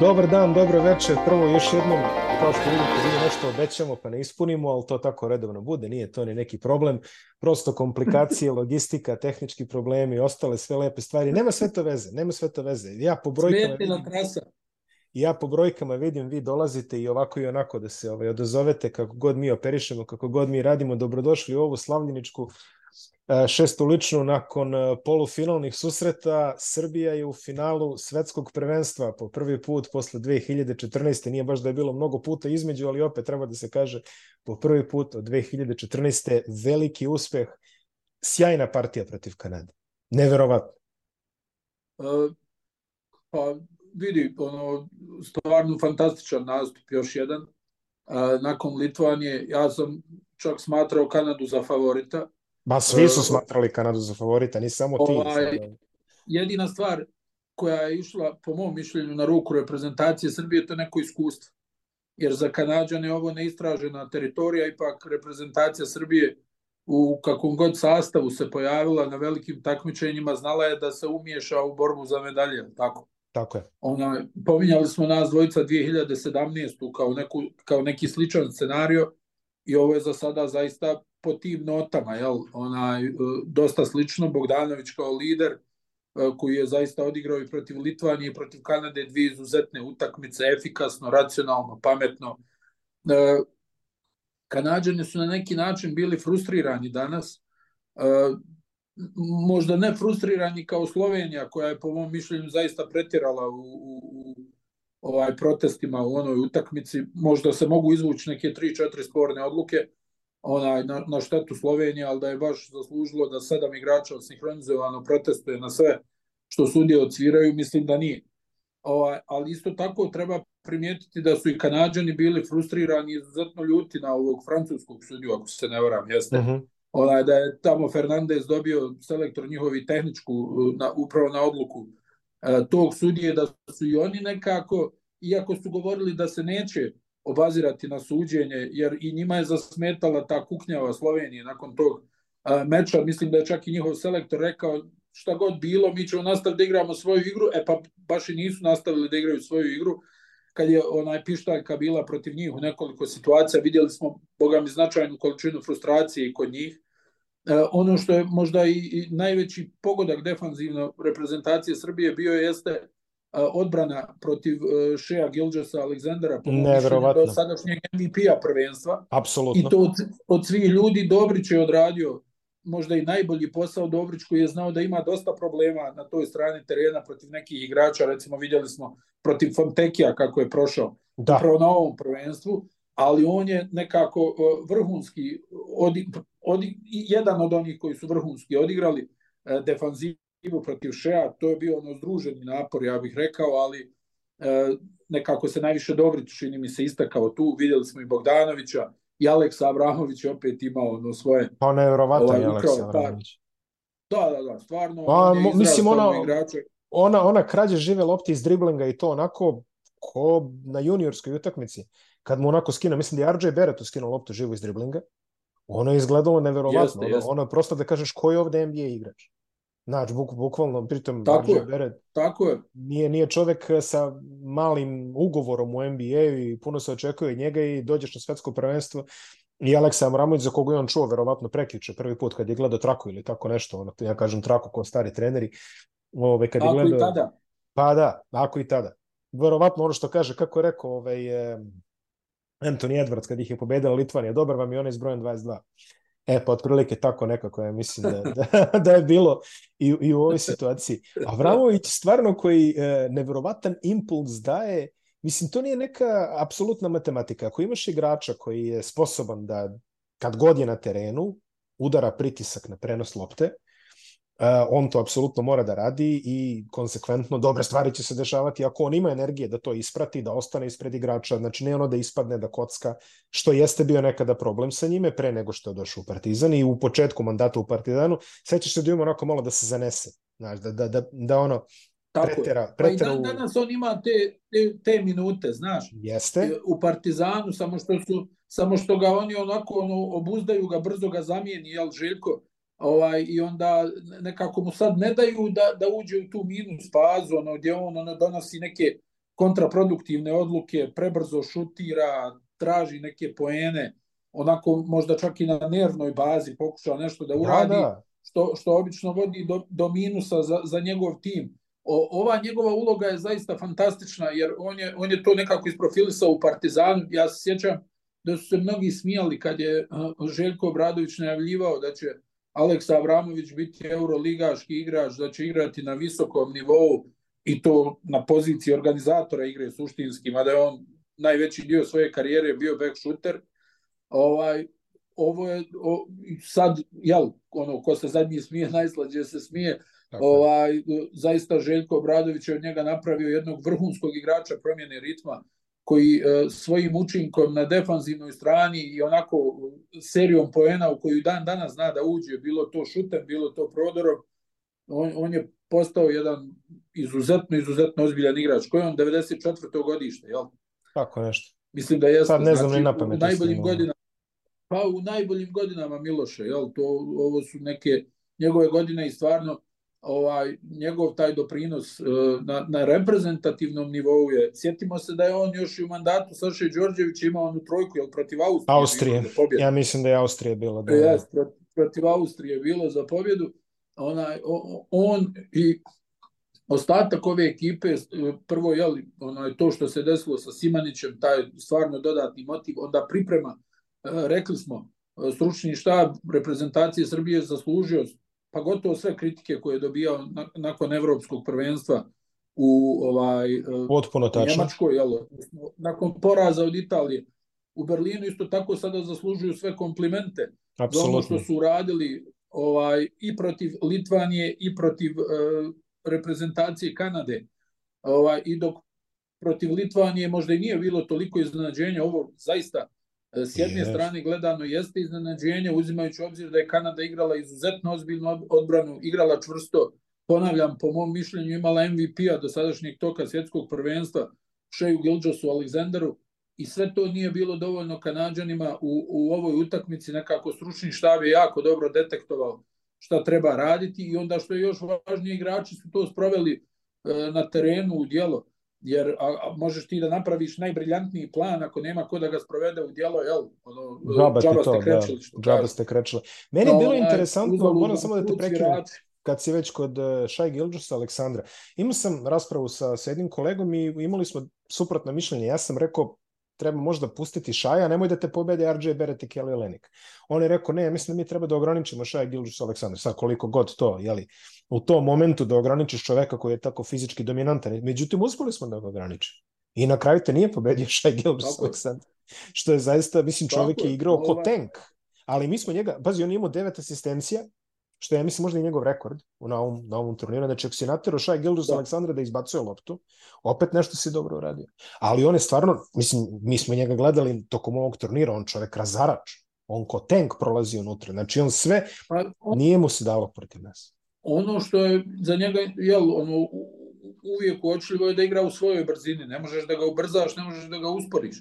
Dobar dan, dobro večer. Prvo još jednom, kao što vidite, mi nešto obećamo pa ne ispunimo, ali to tako redovno bude, nije to ni neki problem. Prosto komplikacije, logistika, tehnički problemi, ostale sve lepe stvari. Nema sve to veze, nema sve to veze. Ja po brojkama vidim, ja po brojkama vidim, vi dolazite i ovako i onako da se ovaj, odazovete kako god mi operišemo, kako god mi radimo. Dobrodošli u ovu slavljeničku šestu ličnu nakon e, polufinalnih susreta. Srbija je u finalu svetskog prvenstva po prvi put posle 2014. Nije baš da je bilo mnogo puta između, ali opet treba da se kaže po prvi put od 2014. veliki uspeh, sjajna partija protiv Kanade. Neverovatno. Uh, pa vidi, ono, stvarno fantastičan nastup, još jedan. Nakon Litvanije, ja sam čak smatrao Kanadu za favorita, Ba, svi su smatrali Kanadu za favorita, ni samo ti. Ovaj, jedina stvar koja je išla, po mom mišljenju, na ruku reprezentacije Srbije, to je neko iskustvo. Jer za Kanadžane ovo neistražena teritorija, ipak reprezentacija Srbije u kakvom god sastavu se pojavila na velikim takmičenjima, znala je da se umiješa u borbu za medalje, tako? Tako je. Ona, pominjali smo nas dvojica 2017. kao, neku, kao neki sličan scenario i ovo je za sada zaista po tim notama, jel, onaj, e, dosta slično, Bogdanović kao lider, e, koji je zaista odigrao i protiv Litvanije i protiv Kanade dvije izuzetne utakmice, efikasno, racionalno, pametno. E, Kanadžani su na neki način bili frustrirani danas, možda ne frustrirani kao Slovenija, koja je po mom mišljenju zaista pretjerala u, u, u ovaj protestima u onoj utakmici, možda se mogu izvući neke 3-4 sporne odluke, onaj, na, na štetu Slovenije, ali da je baš zaslužilo da sedam igrača sinhronizovano protestuje na sve što sudije odsviraju, mislim da nije. Ovaj, ali isto tako treba primijetiti da su i Kanadžani bili frustrirani i izuzetno ljuti na ovog francuskog sudiju, ako se ne varam, jeste. Uh mhm. -huh. Onaj, da je tamo Fernandez dobio selektor njihovi tehničku, na, upravo na odluku e, tog sudije, da su i oni nekako, iako su govorili da se neće obazirati na suđenje, jer i njima je zasmetala ta kuknjava Slovenije nakon tog meča. Mislim da je čak i njihov selektor rekao šta god bilo, mi ćemo nastaviti da igramo svoju igru, e pa baš i nisu nastavili da igraju svoju igru. Kad je onaj pištaljka bila protiv njih u nekoliko situacija, vidjeli smo, boga mi, značajnu količinu frustracije kod njih. E, ono što je možda i, i najveći pogodak defanzivno reprezentacije Srbije bio jeste odbrana protiv Šeja Gilđasa Aleksandara po do sadašnjeg MVP-a prvenstva. Apsolutno. I to od, od svih ljudi Dobrić je odradio možda i najbolji posao Dobrić koji je znao da ima dosta problema na toj strani terena protiv nekih igrača, recimo vidjeli smo protiv Fontekija kako je prošao da. upravo na ovom prvenstvu, ali on je nekako vrhunski odi, odi, jedan od onih koji su vrhunski odigrali defanziv Ivo protiv Šeja, to je bio ono združeni napor, ja bih rekao, ali e, nekako se najviše Dobrić čini mi se istakao tu, vidjeli smo i Bogdanovića, i Aleksa Abramović opet imao ono svoje... Pa nevjerovatno ovaj, je Aleksa Abramović. Da, da, da, stvarno. Pa, on mislim, ona, igrače. ona, ona krađe žive lopti iz driblinga i to onako ko na juniorskoj utakmici. Kad mu onako skina, mislim da je RJ Barrett skinuo loptu živo iz driblinga, ono je izgledalo neverovatno. Jeste, ono, jeste. ono je prosto da kažeš ko je ovde NBA igrač. Znači, buk, bukvalno, pritom tako je, Beret tako je. Nije, nije čovek sa malim ugovorom u NBA i puno se očekuje njega i dođeš na svetsko prvenstvo i Aleksa Amramović za koga je on čuo verovatno prekjuče prvi put kad je gledao traku ili tako nešto, ono, ja kažem traku kao stari treneri. Ove, kad je gledao, i tada. Pa da, ako i tada. Verovatno ono što kaže, kako je rekao ovaj, eh, Anthony Edwards kad ih je pobedila Litvanija, dobar vam je onaj s brojem 22. E, pa otprilike tako nekako ja mislim da, da, da je bilo i, i u ovoj situaciji. A Vramović stvarno koji e, neverovatan impuls daje, mislim to nije neka apsolutna matematika. Ako imaš igrača koji je sposoban da kad god je na terenu udara pritisak na prenos lopte, on to apsolutno mora da radi i konsekventno dobre stvari će se dešavati ako on ima energije da to isprati, da ostane ispred igrača, znači ne ono da ispadne, da kocka, što jeste bio nekada problem sa njime pre nego što je došao u Partizan i u početku mandata u Partizanu, sećaš se da ima onako malo da se zanese, znači da, da, da, da ono Tako pretera, pretera pa i dan, danas on ima te, te, te minute, znaš. Jeste. U Partizanu, samo što su samo što ga oni onako ono, obuzdaju ga, brzo ga zamijeni, jel, Željko? Ovaj, i onda nekako mu sad ne daju da, da uđe u tu minus fazu, ono, gdje on ono, donosi neke kontraproduktivne odluke, prebrzo šutira, traži neke poene, onako možda čak i na nervnoj bazi pokušao nešto da uradi, da, da. Što, što obično vodi do, do minusa za, za njegov tim. O, ova njegova uloga je zaista fantastična, jer on je, on je to nekako isprofilisao u Partizanu. Ja se sjećam da su se mnogi smijali kad je Željko Obradović najavljivao da će Aleksa Avramović biti euroligaški igrač, da će igrati na visokom nivou i to na poziciji organizatora igre suštinski, mada je on najveći dio svoje karijere bio back shooter. Ovaj, ovo je o, sad, jel, ono, ko se zadnji smije, najslađe se smije, Tako. ovaj, zaista Željko Obradović je od njega napravio jednog vrhunskog igrača promjene ritma, koji e, svojim učinkom na defanzivnoj strani i onako serijom poena u koju dan danas zna da uđe, bilo to šutem, bilo to prodorom, on, on je postao jedan izuzetno, izuzetno ozbiljan igrač. Koji je on 94. godište, jel? Tako nešto. Mislim da jeste. Sad ne znam znači, ni na pamet. U najboljim godinama, pa u najboljim godinama Miloše, jel? To, ovo su neke njegove godine i stvarno ovaj njegov taj doprinos uh, na, na reprezentativnom nivou je. Sjetimo se da je on još i u mandatu Saše Đorđevića imao onu trojku jel protiv Austrije. Austrije. Ja mislim da je Austrija bila da. Ja, protiv, Austrije bilo za pobjedu. Onaj on i ostatak ove ekipe prvo je ono to što se desilo sa Simanićem taj stvarno dodatni motiv onda priprema rekli smo stručni štab reprezentacije Srbije zaslužio pa gotovo sve kritike koje je dobijao nakon evropskog prvenstva u ovaj potpuno tačno. Njemačkoj jel nakon poraza od Italije. U Berlinu isto tako sada zaslužuju sve komplimente za ono što su uradili ovaj i protiv Litvanije i protiv uh, reprezentacije Kanade. Ovaj i dok protiv Litvanije možda i nije bilo toliko iznenađenja, ovo zaista S jedne yes. strane gledano jeste iznenađenje, uzimajući obzir da je Kanada igrala izuzetno ozbiljnu odbranu, igrala čvrsto, ponavljam, po mom mišljenju imala MVP-a do sadašnjeg toka svjetskog prvenstva, Šeju Gilđosu Aleksandaru, i sve to nije bilo dovoljno Kanadžanima u, u ovoj utakmici, nekako stručni štab je jako dobro detektovao šta treba raditi i onda što je još važnije, igrači su to sproveli e, na terenu u dijelo jer a, a, možeš ti da napraviš najbriljantniji plan ako nema ko da ga sprovede u djelo, jel? Ono, džaba, ste to, krečili. Da, džaba ste krečili. Meni je bilo no, interesantno, moram samo da te prekinem, kad si već kod Šaj Gilđusa Aleksandra. Imao sam raspravu sa, sa jednim kolegom i imali smo suprotno mišljenje. Ja sam rekao, treba možda pustiti Šaja, nemoj da te pobede RJ Barrett i Kelly Olenik. On je rekao, ne, mislim da mi treba da ograničimo Šaja Gilđusa Aleksandra, sad koliko god to, jeli, u tom momentu da ograničiš čoveka koji je tako fizički dominantan. Međutim, uspeli smo da ga ograničimo. I na kraju te nije pobedio Šaj Gilđus Aleksandar. Što je zaista, mislim, čovek je igrao ko tank. Ali mi smo njega, pazi, on je imao devet asistencija, što je, ja mislim, možda i njegov rekord na ovom, na ovom turniru. Znači, ako si natero Šaj Gildus da. Aleksandra da izbacuje loptu, opet nešto si dobro uradio. Ali on je stvarno, mislim, mi smo njega gledali tokom ovog turnira, on čovek razarač. On ko tank prolazi unutra. Znači, on sve, pa, on, nije mu se dalo protiv nas. Ono što je za njega, jel, ono, uvijek uočljivo je da igra u svojoj brzini. Ne možeš da ga ubrzaš, ne možeš da ga usporiš.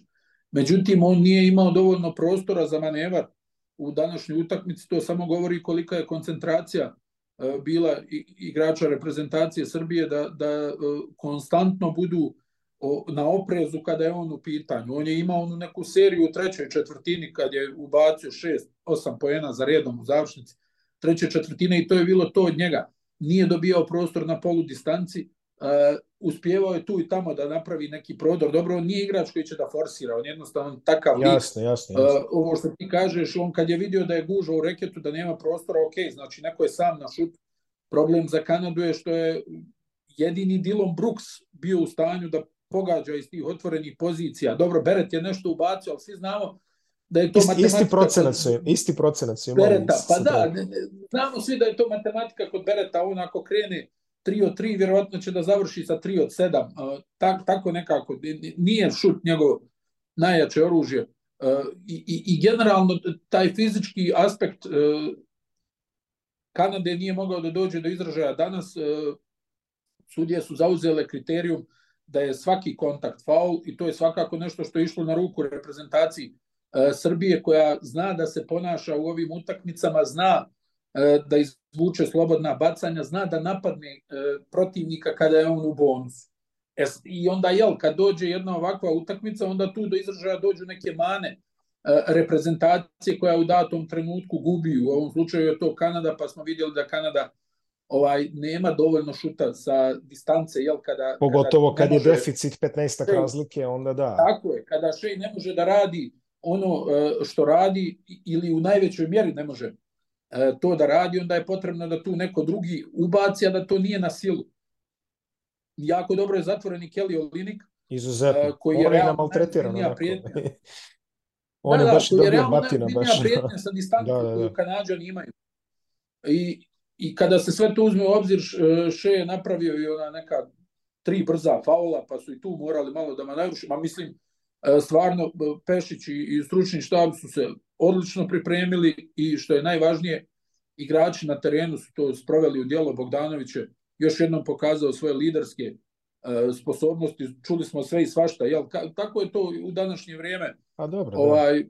Međutim, on nije imao dovoljno prostora za manevar u današnjoj utakmici, to samo govori kolika je koncentracija e, bila igrača reprezentacije Srbije da, da e, konstantno budu na oprezu kada je on u pitanju. On je imao onu neku seriju u trećoj četvrtini kad je ubacio 6-8 poena za redom u završnici treće četvrtine i to je bilo to od njega. Nije dobijao prostor na polu distanci, uh, uspjevao je tu i tamo da napravi neki prodor. Dobro, on nije igrač koji će da forsira, on jednostavno takav lik. Jasne, jasne, jasne. Uh, ovo što ti kažeš, on kad je vidio da je guža u reketu, da nema prostora, ok, znači neko je sam na šut. Problem za Kanadu je što je jedini Dylan Brooks bio u stanju da pogađa iz tih otvorenih pozicija. Dobro, Beret je nešto ubacio, ali svi znamo da je to isti, matematika... Isti procenat su, isti procenat su imali. Bereta, pa da, ne, ne, znamo svi da je to matematika kod Bereta, on ako krene 3 od 3, vjerovatno će da završi sa 3 od 7. Uh, tak, tako nekako, nije šut njegov najjače oružje. I, i, I generalno taj fizički aspekt uh, Kanade nije mogao da dođe do izražaja. Danas uh, sudije su zauzele kriterijum da je svaki kontakt faul i to je svakako nešto što je išlo na ruku reprezentaciji E, Srbije koja zna da se ponaša u ovim utakmicama, zna e, da izvuče slobodna bacanja, zna da napadne e, protivnika kada je on u bonusu. Es, I onda, jel, kad dođe jedna ovakva utakmica, onda tu do izražaja dođu neke mane e, reprezentacije koja u datom trenutku gubi. U ovom slučaju je to Kanada, pa smo vidjeli da Kanada ovaj nema dovoljno šuta sa distance jel kada pogotovo kada kad je deficit 15 razlike onda da tako je kada Shea ne može da radi ono e, što radi ili u najvećoj mjeri ne može e, to da radi onda je potrebno da tu neko drugi ubaci a da to nije na silu. Jako dobro je zatvoreni Kelly Olinik izuzetno. e, koji je realno maltretiran on da, je baš da, dobio batina baš. prijetnja sa distance da, da, da. koju Kanadžani imaju. I i kada se sve to uzme u obzir, Še je napravio i ona neka tri brza faula, pa su i tu morali malo da manevruši, ma mislim, e, stvarno Pešić i stručni štab su se odlično pripremili i što je najvažnije, igrači na terenu su to sproveli u dijelo Bogdanoviće, još jednom pokazao svoje liderske e, sposobnosti, čuli smo sve i svašta, jel, tako je to u današnje vrijeme. A dobro, ovaj,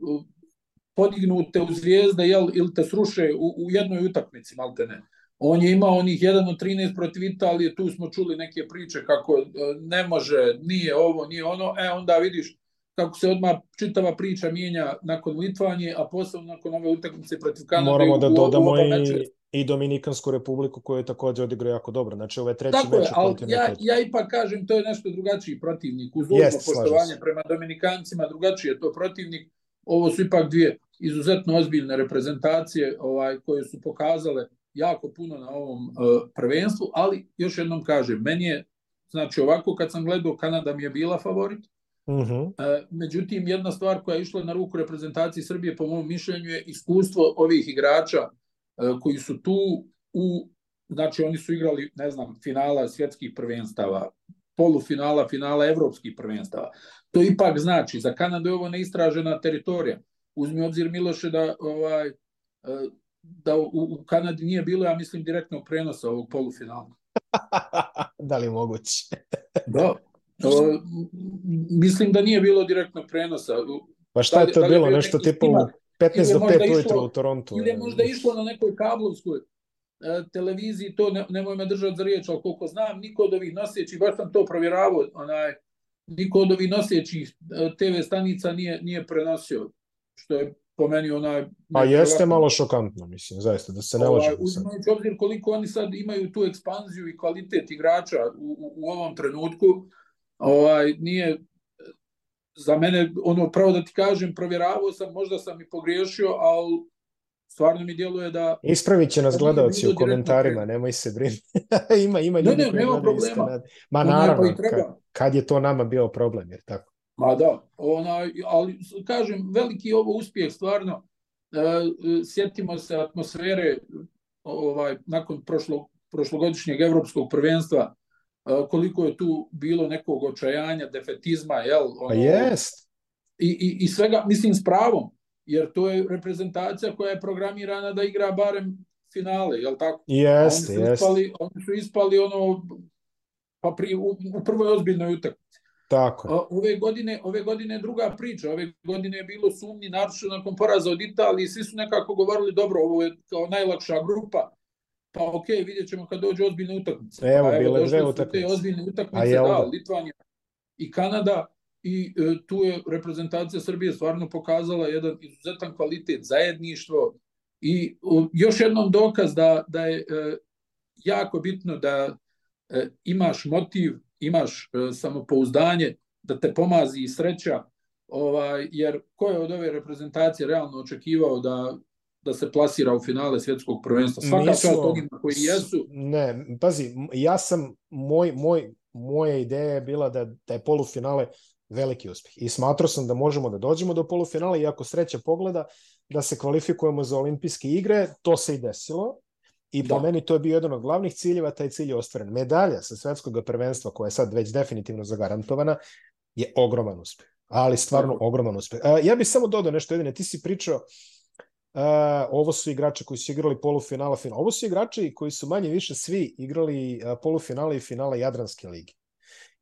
podignute u zvijezde jel, ili te sruše u, u jednoj utakmici, malte ne. On je imao onih 1 od 13 protiv Italije, tu smo čuli neke priče kako e, ne može, nije ovo, nije ono, e onda vidiš kako se odmah čitava priča mijenja nakon Litvanje, a posebno nakon ove utakmice protiv Kanade. Moramo da dodamo i, i Dominikansku republiku koju je takođe odigrao jako dobro. Znači, ove treći Tako meč je, ali ja, ja ipak kažem, to je nešto drugačiji protivnik. Uz uzmo poštovanje prema Dominikancima, drugačiji je to protivnik. Ovo su ipak dvije izuzetno ozbiljne reprezentacije ovaj koje su pokazale jako puno na ovom uh, prvenstvu, ali još jednom kažem, meni je, znači ovako kad sam gledao, Kanada mi je bila favorit, uh -huh. uh, međutim jedna stvar koja je išla na ruku reprezentaciji Srbije po mom mišljenju je iskustvo ovih igrača uh, koji su tu u, znači oni su igrali, ne znam, finala svjetskih prvenstava, polufinala, finala evropskih prvenstava. To ipak znači, za Kanadu je ovo neistražena teritorija. Uzmi obzir Miloše da ovaj, da u, u Kanadi nije bilo, ja mislim, direktnog prenosa ovog polufinala. da li moguće? da. O, mislim da nije bilo direktnog prenosa. Pa šta je to da, bilo? Da Nešto tipa u 15 do 5 ujutro u Torontu. Ili je možda išlo na nekoj kablovskoj e, televiziji, to ne, nemoj me držati za riječ, ali koliko znam, niko od ovih nosećih, baš sam to provjeravao, onaj, niko od ovih nosećih e, TV stanica nije, nije prenosio, što je po meni onaj... Pa jeste malo šokantno, mislim, zaista, da se ne ovaj, lažemo. Uzimajući obzir koliko oni sad imaju tu ekspanziju i kvalitet igrača u, u, u ovom trenutku, ovaj, nije za mene, ono, pravo da ti kažem, provjeravao sam, možda sam i pogriješio, ali stvarno mi djeluje da... Ispravit će nas gledalci u komentarima, nemoj se brinuti. ima, ima ljudi ne, ne, nema problema. Ma naravno, pa kad, kad je to nama bio problem, jer tako. Ma da, onaj, ali kažem, veliki ovo uspjeh stvarno, e, sjetimo se atmosfere ovaj, nakon prošlo, prošlogodišnjeg evropskog prvenstva, koliko je tu bilo nekog očajanja, defetizma, jel? Ono, pa jest. I, i, I svega, mislim, s pravom, jer to je reprezentacija koja je programirana da igra barem finale, jel tako? Jeste, jeste. Oni su ispali ono, pa pri, u, u prvoj ozbiljnoj utakmici. Tako. Ove godine, ove godine druga priča. Ove godine je bilo sumnji, naravno nakon poraza od Italije, svi su nekako govorili, dobro, ovo je kao najlakša grupa, pa ok, vidjet ćemo kad dođe ozbiljne utakmice. Evo, pa, evo bile dve utakmice. Te ozbiljne utakmice, da, Litvanija i Kanada, i e, tu je reprezentacija Srbije stvarno pokazala jedan izuzetan kvalitet, zajedništvo i o, još jednom dokaz da, da je e, jako bitno da e, imaš motiv imaš e, samopouzdanje, da te pomazi i sreća, ovaj, jer ko je od ove reprezentacije realno očekivao da da se plasira u finale svjetskog prvenstva. Svaka čast onima koji jesu. Ne, pazi, ja sam, moj, moj, moja ideja je bila da, da je polufinale veliki uspjeh. I smatrao sam da možemo da dođemo do polufinala i ako sreća pogleda da se kvalifikujemo za olimpijske igre, to se i desilo. I po da. meni to je bio jedan od glavnih ciljeva, taj cilj je ostvaren. Medalja sa svetskog prvenstva, koja je sad već definitivno zagarantovana, je ogroman uspeh. Ali stvarno Tako. ogroman uspeh. Uh, ja bih samo dodao nešto jedine. Ti si pričao, uh, ovo su igrači koji su igrali polufinala, finala. Ovo su igrači koji su manje više svi igrali uh, polufinale i finale Jadranske lige.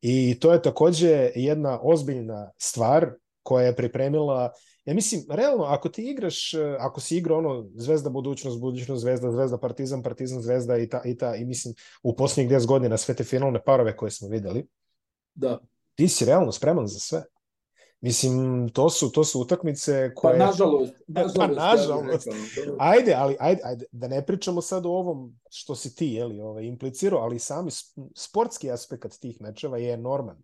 I to je takođe jedna ozbiljna stvar koja je pripremila Ja mislim, realno, ako ti igraš, e, ako si igrao ono Zvezda budućnost, budućnost Zvezda, Zvezda Partizan, Partizan Zvezda i ta, i ta, i mislim u posljednjih 10 godina sve te finalne parove koje smo videli, Da. Ti si realno spreman za sve. Mislim, to su, to su utakmice Pa koje... nažalost, nažalost, Pa, nažalost. rekao. Ajde, ali ajde, ajde, da ne pričamo sad o ovom što si ti jeli, ovaj, implicirao, ali sami sportski aspekt tih mečeva je enorman.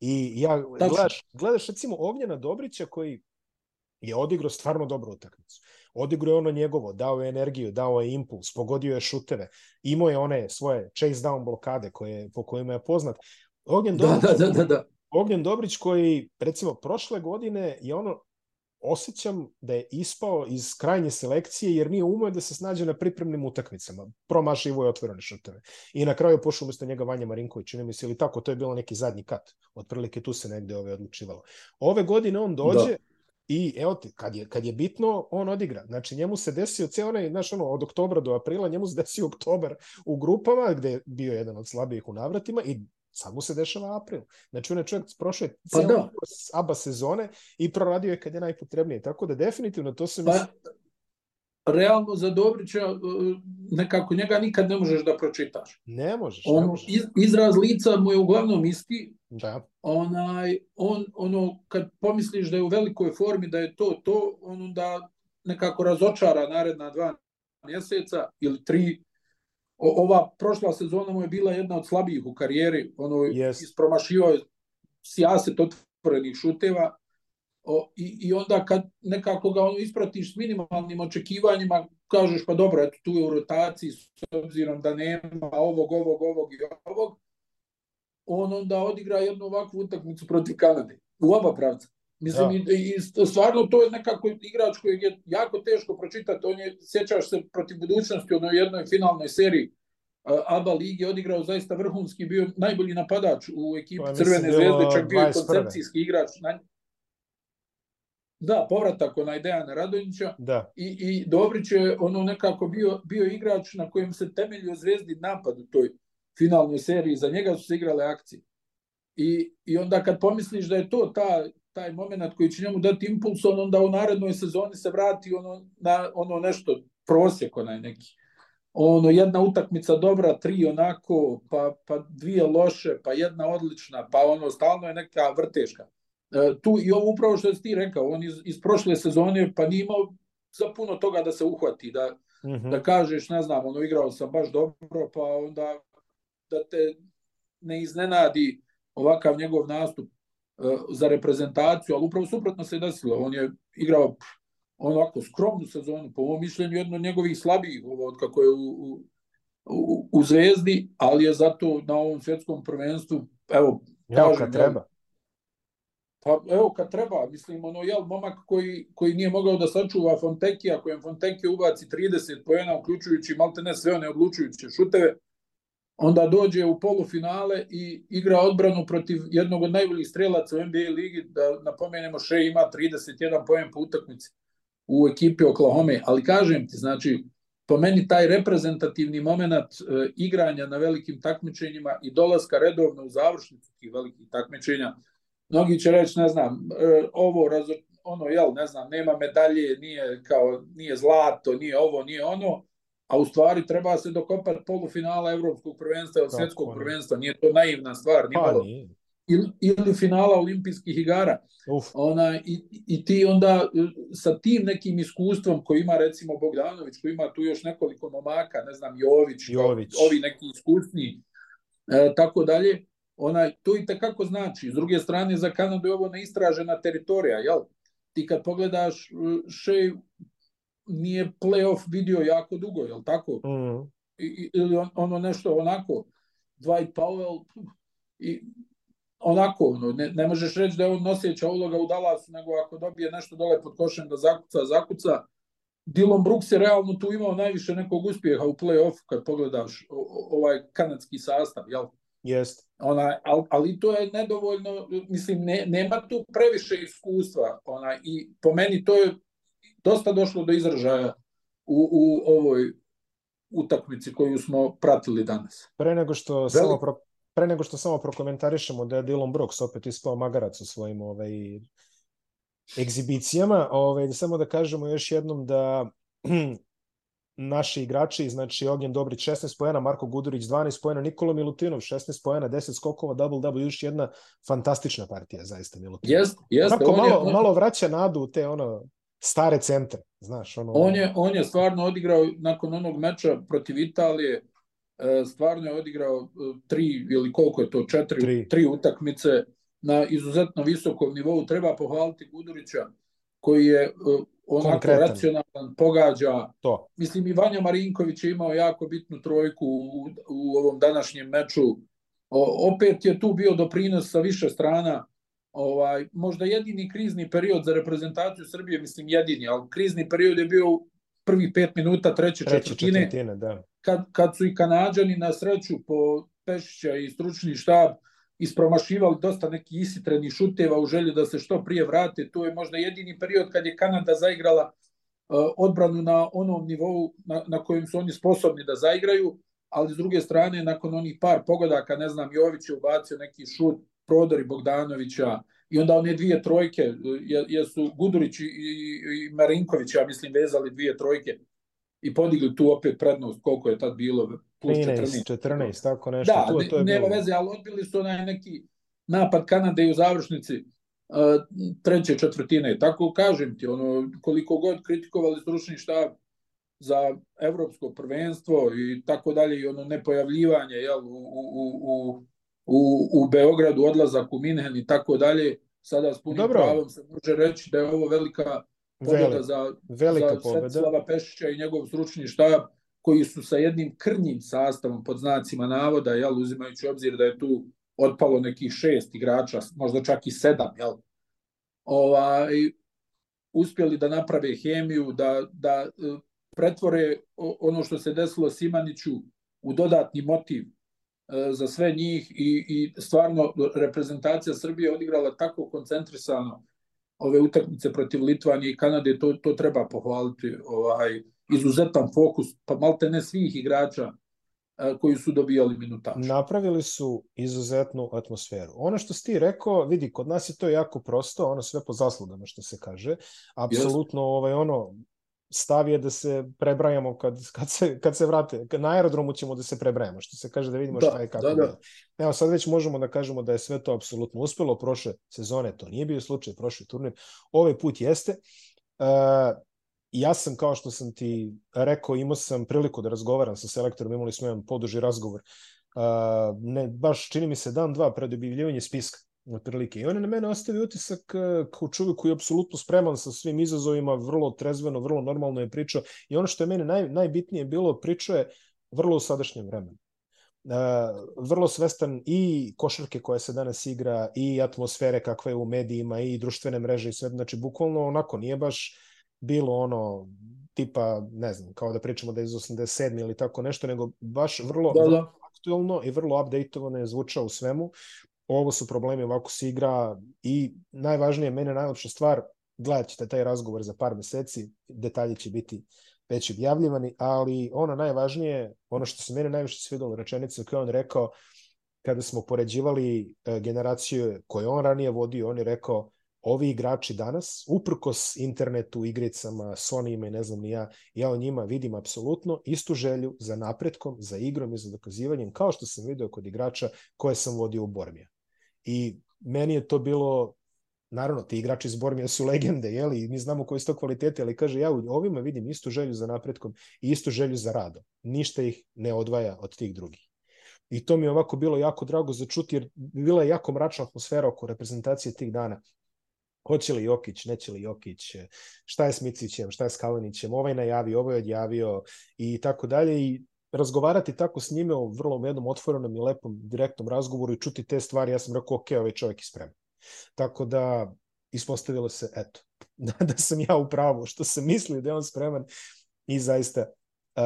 I ja, Tačno. gledaš, gledaš recimo Ognjena Dobrića koji je odigrao stvarno dobru utakmicu. Odigrao je ono njegovo, dao je energiju, dao je impuls, pogodio je šuteve, imao je one svoje chase down blokade koje, po kojima je poznat. Ognjen Da, Dobrić, da, da, da, da. Ognjen Dobrić koji, recimo, prošle godine je ono, osjećam da je ispao iz krajnje selekcije jer nije umeo da se snađe na pripremnim utakmicama. Promašivo je otvorene šuteve. I na kraju pošao umesto njega Vanja Marinković, čini mi se, ili tako, to je bilo neki zadnji kat. Otprilike tu se negde ove odlučivalo. Ove godine on dođe Da. i evo ti, kad je, kad je bitno, on odigra. Znači, njemu se desio ceo onaj, znaš, ono, od oktobra do aprila, njemu se desio oktobar u grupama, gde je bio jedan od slabijih u navratima i sad mu se dešava april. Znači, on je čovjek prošao je Pa cijelu da. ABA sezone i proradio je kad je najpotrebnije. Tako da definitivno to se Pa, misli... realno za Dobrića e, nekako njega nikad ne možeš da pročitaš. Ne možeš, ne On, možeš. iz, izraz lica mu je uglavnom isti, Da, onaj, on, ono, kad pomisliš da je u velikoj formi, da je to to, on onda nekako razočara naredna dva mjeseca ili tri. O, ova prošla sezona mu je bila jedna od slabijih u karijeri, ono, Jest. ispromašivao je sijaset otvorenih šuteva, o, i, i onda kad nekako ga ono ispratiš s minimalnim očekivanjima, kažeš pa dobro, eto tu je u rotaciji s obzirom da nema ovog, ovog, ovog i ovog, on onda odigra jednu ovakvu utakmicu protiv Kanade. U oba pravca. Mislim, Da. i, i stvarno to je nekako igrač kojeg je jako teško pročitati. On je, sjećaš se, protiv budućnosti u jednoj finalnoj seriji uh, ABA lige odigrao zaista vrhunski, bio najbolji napadač u ekipi mislim, Crvene zvezde, čak bio je 21.. koncepcijski igrač. Na... Da, povratak onaj Dejana Radonjića da. i, i Dobrić je ono nekako bio, bio igrač na kojem se temeljio zvezdi napad u toj finalnoj seriji, za njega su se igrale akcije. I, i onda kad pomisliš da je to ta, taj moment koji će njemu dati impuls, on onda u narednoj sezoni se vrati ono, na ono nešto prosjek onaj neki. Ono, jedna utakmica dobra, tri onako, pa, pa dvije loše, pa jedna odlična, pa ono, stalno je neka vrteška. E, tu i ovo upravo što si ti rekao, on iz, iz prošle sezone pa nije imao za puno toga da se uhvati, da, Mm -hmm. da kažeš, ne znam, ono, igrao sam baš dobro, pa onda da te ne iznenadi ovakav njegov nastup za reprezentaciju, ali upravo suprotno se desilo. On je igrao onako skromnu sezonu, po mom mišljenju, jedno od njegovih slabijih, od kako je u, u, u, u Zvezdi, ali je zato na ovom svjetskom prvenstvu, evo, Evo kad treba. Pa evo kad treba, mislim, ono, jel, momak koji, koji nije mogao da sačuva Fontekija, kojem Fontekija ubaci 30 pojena, uključujući malte ne sve one odlučujuće šuteve, onda dođe u polufinale i igra odbranu protiv jednog od najboljih strelaca u NBA ligi, da napomenemo Shea ima 31 poen po utakmici u ekipi Oklahoma, ali kažem ti, znači, po meni taj reprezentativni moment e, igranja na velikim takmičenjima i dolaska redovno u završnicu tih velikih takmičenja, mnogi će reći, ne znam, e, ovo, ono, jel, ne znam, nema medalje, nije, kao, nije zlato, nije ovo, nije ono, a u stvari treba se dokopati polufinala evropskog prvenstva ili svjetskog prvenstva, nije to naivna stvar, pa, malo. Nije. Ili, ili finala olimpijskih igara. Uf. Ona, i, I ti onda sa tim nekim iskustvom koji ima recimo Bogdanović, koji ima tu još nekoliko momaka, ne znam, Jović, Jović. ovi neki iskusni, e, tako dalje, onaj, to i tekako znači. S druge strane, za Kanadu je ovo neistražena teritorija, jel? Ti kad pogledaš, Shea nije playoff vidio jako dugo, jel tako? Mm. I, ili on, ono nešto onako, Dwight Powell i onako, ono, ne, ne možeš reći da je on nosjeća uloga u Dallasu, nego ako dobije nešto dole pod košem da zakuca, zakuca. Dylan Brooks je realno tu imao najviše nekog uspjeha u play-offu kad pogledaš ovaj kanadski sastav, jel? Jest. Ona, ali, ali to je nedovoljno, mislim, ne, nema tu previše iskustva. Ona, I po meni to je dosta došlo do izražaja u, u ovoj utakmici koju smo pratili danas. Pre nego što Velik... samo pro, pre nego što samo prokomentarišemo da je Dylan Brooks opet ispao magarac u svojim ovaj egzibicijama, ovaj samo da kažemo još jednom da naši igrači, znači Ognjen Dobrić 16 poena, Marko Gudurić 12 poena, Nikola Milutinov 16 poena, 10 skokova, double double, još jedna fantastična partija zaista Milutinov. Jest, jest, Onako on malo, je, malo vraća nadu u te ono stare centre, znaš, ono... On je, on je stvarno odigrao nakon onog meča protiv Italije, e, stvarno je odigrao e, tri ili koliko je to, četiri, Tri. tri utakmice na izuzetno visokom nivou. Treba pohvaliti Gudurića koji je e, onako Konkretan. racionalan, pogađa. To. Mislim i Vanja Marinković je imao jako bitnu trojku u, u ovom današnjem meču. O, opet je tu bio doprinos sa više strana. Ovaj, možda jedini krizni period za reprezentaciju Srbije, mislim jedini, ali krizni period je bio prvi pet minuta treće, Treće četvrtine, četvrtine, da. kad, kad su i Kanađani na sreću po Pešića i stručni štab ispromašivali dosta nekih isitrenih šuteva u želju da se što prije vrate. To je možda jedini period kad je Kanada zaigrala uh, odbranu na onom nivou na, na kojem su oni sposobni da zaigraju, ali s druge strane, nakon onih par pogodaka, ne znam, Jović je ubacio neki šut, prodori Bogdanovića, i onda one dvije trojke, jesu Gudurić i, i Marinković, ja mislim, vezali dvije trojke i podigli tu opet prednost, koliko je tad bilo, plus 13, 14. 14, tako nešto. Da, to, to je nema bilo. veze, ali odbili su onaj neki napad Kanade i u završnici uh, treće četvrtine. Tako kažem ti, ono, koliko god kritikovali stručni štab za evropsko prvenstvo i tako dalje i ono nepojavljivanje jel, u, u, u, u, u Beogradu, odlazak u Minhen i tako dalje, sada s punim Dobro. pravom se može reći da je ovo velika pobjeda Veli, za, velika za pobjeda. Svetislava Pešića i njegov stručni štab koji su sa jednim krnjim sastavom pod znacima navoda, jel, uzimajući u obzir da je tu otpalo nekih šest igrača, možda čak i sedam, jel, ovaj, uspjeli da naprave hemiju, da, da e, pretvore ono što se desilo Simaniću u dodatni motiv za sve njih i, i stvarno reprezentacija Srbije odigrala tako koncentrisano ove utakmice protiv Litvanije i Kanade, to, to treba pohvaliti, ovaj, izuzetan fokus, pa malte ne svih igrača e, koji su dobijali minutaž. Napravili su izuzetnu atmosferu. Ono što si ti rekao, vidi, kod nas je to jako prosto, ono sve po zaslugama što se kaže. Apsolutno ovaj, ono, stav je da se prebrajamo kad, kad, se, kad se vrate. Na aerodromu ćemo da se prebrajamo, što se kaže da vidimo Da, šta je kako. da, da. je. Evo, sad već možemo da kažemo da je sve to apsolutno uspelo. Prošle sezone to nije bio slučaj, prošli turnir. Ovaj put jeste. Uh, ja sam, kao što sam ti rekao, imao sam priliku da razgovaram sa selektorom, imali smo jedan poduži razgovor. Uh, ne, baš čini mi se dan, dva pred objavljivanje spiska otprilike. I on je na mene ostavio utisak uh, kao čovjek koji je apsolutno spreman sa svim izazovima, vrlo trezveno, vrlo normalno je pričao. I ono što je meni naj, najbitnije bilo, pričao je vrlo u sadašnjem vremenu. Uh, vrlo svestan i košarke koja se danas igra i atmosfere kakva je u medijima i društvene mreže i sve, znači bukvalno onako nije baš bilo ono tipa, ne znam, kao da pričamo da je iz 87 ili tako nešto, nego baš vrlo, Da, vrlo da. aktuelno i vrlo updateovano je zvučao u svemu. Ovo su problemi, ovako se igra i najvažnije, mene najlepša stvar, gledat ćete taj razgovor za par meseci, detalji će biti već objavljivani, ali ono najvažnije, ono što se mene najviše svidalo rečenica koju on rekao, kada smo poređivali e, generaciju koju on ranije vodio, on je rekao, ovi igrači danas, uprkos internetu, igricama, Sonyima i ne znam ni ja, ja o njima vidim apsolutno istu želju za napretkom, za igrom i za dokazivanjem, kao što sam video kod igrača koje sam vodio u Bormija. I meni je to bilo naravno, ti igrači iz Bormija su legende, jeli, mi znamo koji su to kvalitete, ali kaže, ja u ovima vidim istu želju za napretkom i istu želju za radom. Ništa ih ne odvaja od tih drugih. I to mi je ovako bilo jako drago za čuti, jer bila je jako mračna atmosfera oko reprezentacije tih dana. Hoće li Jokić, neće li Jokić, šta je s Micićem, šta je s Kalinićem, ovaj najavio, ovaj odjavio i tako dalje. I razgovarati tako s njime o vrlo jednom otvorenom i lepom direktnom razgovoru i čuti te stvari, ja sam rekao, ok, ovaj čovjek je spreman. Tako da ispostavilo se, eto, da, da sam ja u pravu, što sam mislio da je on spreman i zaista uh,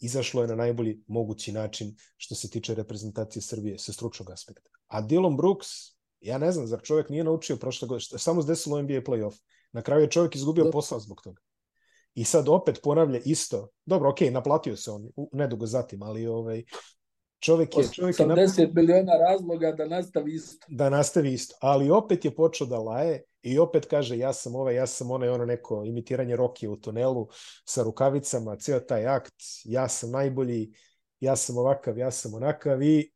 izašlo je na najbolji mogući način što se tiče reprezentacije Srbije sa stručnog aspekta. A Dylan Brooks, ja ne znam, zar čovjek nije naučio prošle godine, što samo se desilo NBA playoff. Na kraju je čovjek izgubio posao zbog toga. I sad opet ponavlja isto. Dobro, ok, naplatio se on nedugo zatim, ali ovaj, Čovjek je, čovjek je 80 miliona razloga da nastavi isto. Da nastavi isto, ali opet je počeo da laje i opet kaže ja sam ovaj, ja sam onaj ono neko imitiranje Roki u tunelu sa rukavicama, ceo taj akt, ja sam najbolji, ja sam ovakav, ja sam onakav i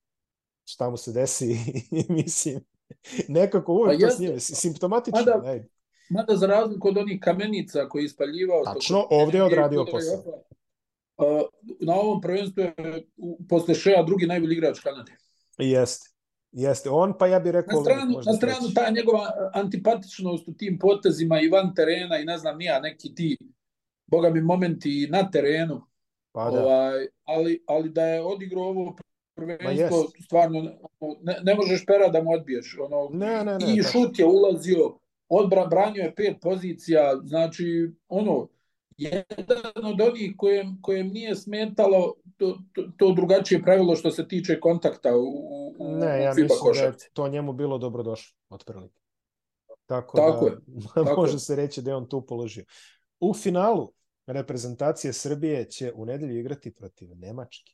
šta mu se desi, mislim, nekako uvek pa to snije, simptomatično. Mada. Mada za razliku od onih kamenica koji je ispaljivao... Tačno, ovdje je odradio posao. Na ovom prvenstvu je posle Šeja drugi najbolji igrač Kanade. Jeste. Jeste, on pa ja bih rekao... Na stranu, na stranu ta njegova antipatičnost u tim potezima i van terena i ne znam nija, neki ti, boga mi, momenti na terenu. Pa da. Ovaj, ali, ali da je odigrao ovo prvenstvo, stvarno ne, ne možeš pera da mu odbiješ. Ono, ne, ne, ne, I šut je ulazio, odbran branio je pet pozicija, znači ono, jedan od onih kojem, kojem nije smetalo to, to, to drugačije pravilo što se tiče kontakta u, u, ne, ja FIBA mislim košarci. da je to njemu bilo dobrodošlo, otprilike. Tako, tako da, je. Tako može je. se reći da je on tu položio. U finalu reprezentacije Srbije će u nedelju igrati protiv Nemačke.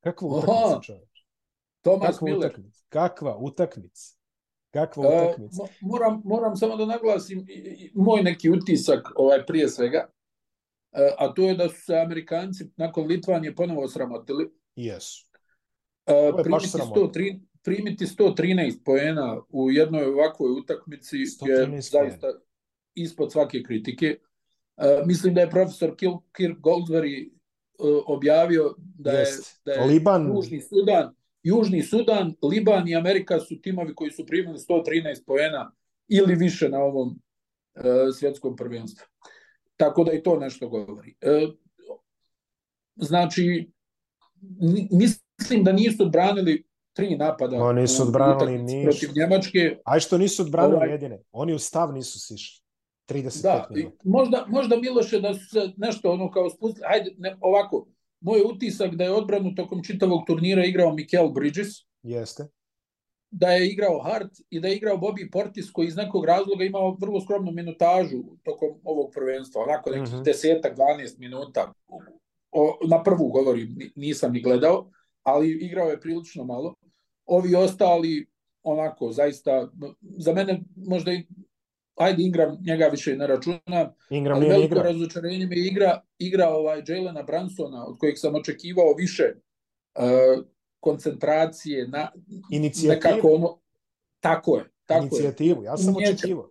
Kakva utakmica, čovječ? Tomas Kakva Miller. Utakmica? Kakva utakmica? Kakva e, utakmica? Uh, moram, moram samo da naglasim moj neki utisak ovaj prije svega, uh, a to je da su se Amerikanci nakon Litvanije ponovo sramotili. Jesu. Uh, primiti, 103, primiti 113 poena u jednoj ovakvoj utakmici je zaista ispod svake kritike. Mislim da je profesor Kirk Goldsberry objavio da je, da je Liban. Južni Sudan, Južni Sudan, Liban i Amerika su timovi koji su primili 113 poena ili više na ovom uh, svjetskom prvenstvu. Tako da i to nešto govori. Uh, znači, mislim da nisu odbranili tri napada. No, nisu odbranili ništa. Protiv Njemačke. Aj što nisu odbranili ovaj, jedine. Oni u stav nisu sišli. 35 da, minuta. Možda, možda Miloše da su se nešto ono kao spustili, hajde, ne, ovako, moj utisak da je odbranu tokom čitavog turnira igrao Mikel Bridges. Jeste. Da je igrao Hart i da je igrao Bobby Portis koji iz nekog razloga imao vrlo skromnu minutažu tokom ovog prvenstva, onako nekih mm -hmm. desetak, 12 minuta. O, na prvu govorim, nisam ni gledao, ali igrao je prilično malo. Ovi ostali, onako, zaista, za mene možda i ajde Ingram njega više ne računam, Ingram ali veliko igra. razočarenje mi igra, igra ovaj Jalena Bransona, od kojeg sam očekivao više uh, koncentracije, na, nekako ono, tako je. Tako Inicijativu, je. ja sam Njeka, očekivao.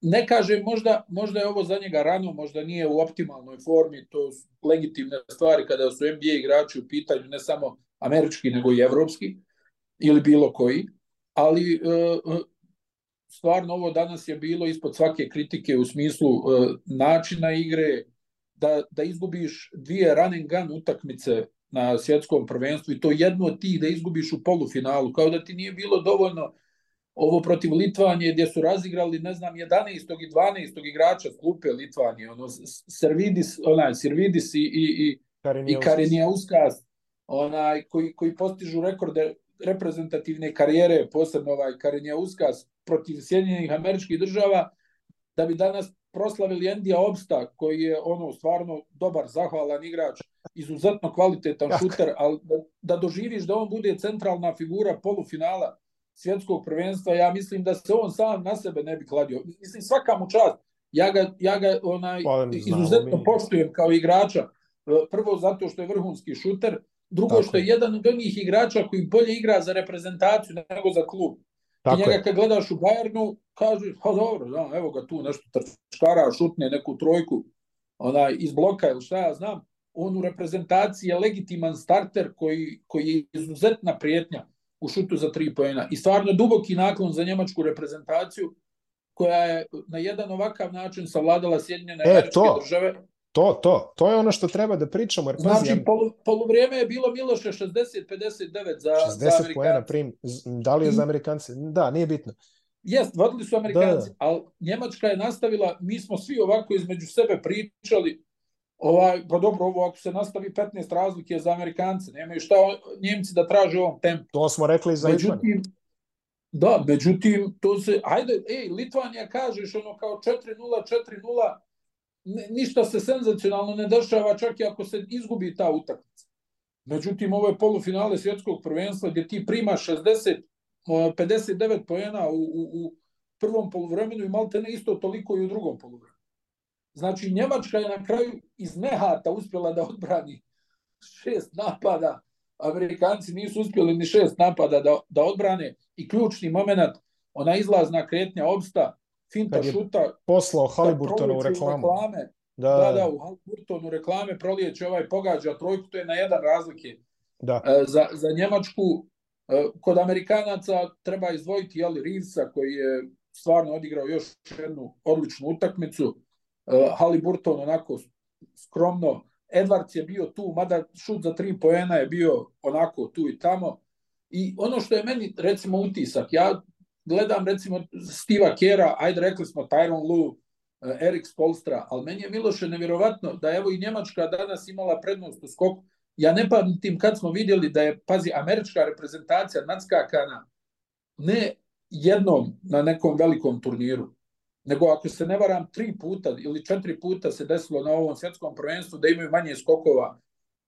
Ne kažem, možda, možda je ovo za njega rano, možda nije u optimalnoj formi, to su legitimne stvari kada su NBA igrači u pitanju, ne samo američki, nego i evropski, ili bilo koji, ali uh, stvarno ovo danas je bilo ispod svake kritike u smislu uh, načina igre, da, da izgubiš dvije run and gun utakmice na svjetskom prvenstvu i to jedno od tih da izgubiš u polufinalu, kao da ti nije bilo dovoljno ovo protiv Litvanije gdje su razigrali, ne znam, 11. i 12. igrača klupe Litvanije, ono, Servidis, onaj, Servidis i, i, i, Uskas, onaj, koji, koji postižu rekorde reprezentativne karijere, posebno ovaj Karinija Uskas, protiv Sjedinjenih američkih država, da bi danas proslavili Endija Obsta, koji je ono stvarno dobar, zahvalan igrač, izuzetno kvalitetan Jak. šuter, ali da, da doživiš da on bude centralna figura polufinala svjetskog prvenstva, ja mislim da se on sam na sebe ne bi kladio. Mislim, svaka mu čast. Ja ga, ja ga onaj, izuzetno mi. poštujem kao igrača. Prvo zato što je vrhunski šuter, drugo Tako. što je jedan od onih igrača koji bolje igra za reprezentaciju nego za klub. Tako I njega je. kad gledaš u Bayernu, kaže, pa dobro, da, evo ga tu nešto trčkara, šutne neku trojku onaj, iz bloka ili šta ja znam, on u reprezentaciji je legitiman starter koji, koji je izuzetna prijetnja u šutu za tri pojena. I stvarno duboki naklon za njemačku reprezentaciju koja je na jedan ovakav način savladala Sjedinjene e, američke to. države. To, to, to je ono što treba da pričamo. Jer, znači, pazi, polu, poluvrijeme je bilo Miloše 60-59 za, 60 za Amerikanci. Pojena prim, da li je za Amerikanci? Da, nije bitno. Jest, vodili su Amerikanci, da. ali Njemačka je nastavila, mi smo svi ovako između sebe pričali, ovaj, pa dobro, ovo ako se nastavi 15 razlike za Amerikance, nemaju šta Njemci da traže ovom tempu. To smo rekli za međutim, Da, međutim, to se, ajde, ej, Litvanija kažeš ono kao 4-0, 4-0, ništa se senzacionalno ne dešava čak i ako se izgubi ta utakmica. Međutim, ovo je polufinale svjetskog prvenstva gdje ti primaš 60, 59 pojena u, u, u prvom poluvremenu i malte ne isto toliko i u drugom poluvremenu. Znači, Njemačka je na kraju iz nehata uspjela da odbrani šest napada, Amerikanci nisu uspjeli ni šest napada da, da odbrane i ključni moment, ona izlazna kretnja obsta, finta šuta. Poslao Haliburtonu u reklamu. Reklame, da, da, da, u Haliburtonu reklame prolijeće ovaj pogađa trojku, to je na jedan razlike. Da. E, za, za Njemačku, e, kod Amerikanaca treba izdvojiti Jeli Rivsa koji je stvarno odigrao još jednu odličnu utakmicu. E, Haliburton onako skromno Edwards je bio tu, mada šut za tri poena je bio onako tu i tamo. I ono što je meni, recimo, utisak, ja gledam, recimo, Stiva Kera, ajde rekli smo Tyron Lu, eh, Erik Spolstra, ali meni je Miloše nevjerovatno da evo i Njemačka danas imala prednost u skoku. Ja ne pamtim kad smo vidjeli da je, pazi, američka reprezentacija nadskakana ne jednom na nekom velikom turniru, nego ako se ne varam tri puta ili četiri puta se desilo na ovom svjetskom prvenstvu da imaju manje skokova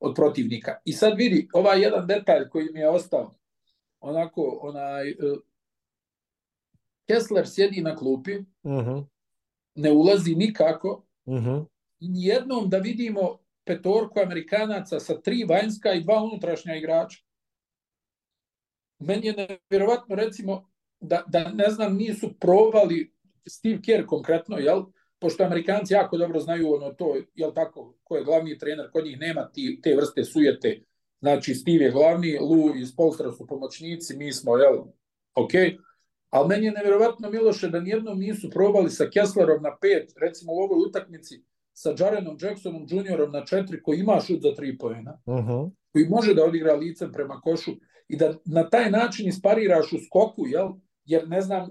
od protivnika. I sad vidi, ovaj jedan detalj koji mi je ostao, onako, onaj, uh, Kessler sjedi na klupi, uh mhm. -huh. ne ulazi nikako, uh -huh. i nijednom da vidimo petorku Amerikanaca sa tri vanjska i dva unutrašnja igrača. Meni je nevjerovatno, recimo, da, da ne znam, nisu probali Steve Kerr konkretno, jel? Pošto Amerikanci jako dobro znaju ono to, jel tako, ko je glavni trener, kod njih nema ti, te vrste sujete. Znači, Steve je glavni, Lu i Spolstra su pomoćnici, mi smo, jel, ok. Ali meni je nevjerovatno, Miloše, da nijednom nisu probali sa Kesslerom na pet, recimo u ovoj utakmici, sa Jarenom Jacksonom juniorom na četiri, koji ima šut za tri pojena, uh -huh. koji može da odigra licem prema košu i da na taj način ispariraš u skoku, jel, jer ne znam,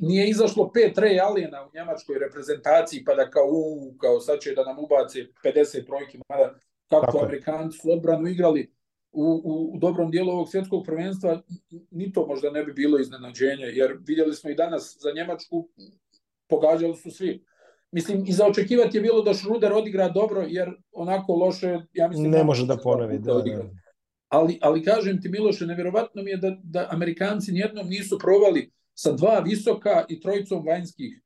nije izašlo pet Ray Alena u njemačkoj reprezentaciji, pa da kao, u, kao sad će da nam ubace 50 trojki, mada kako Tako Amerikanci su odbranu igrali u, u, u dobrom dijelu ovog svjetskog prvenstva, ni to možda ne bi bilo iznenađenje, jer vidjeli smo i danas za Njemačku, pogađali su svi. Mislim, i za očekivati je bilo da Šruder odigra dobro, jer onako loše, ja mislim... Ne može da ponovi, da, da, da. Ali, ali kažem ti, Miloše, nevjerovatno mi je da, da Amerikanci nijednom nisu probali sa dva visoka i trojicom vanjskih.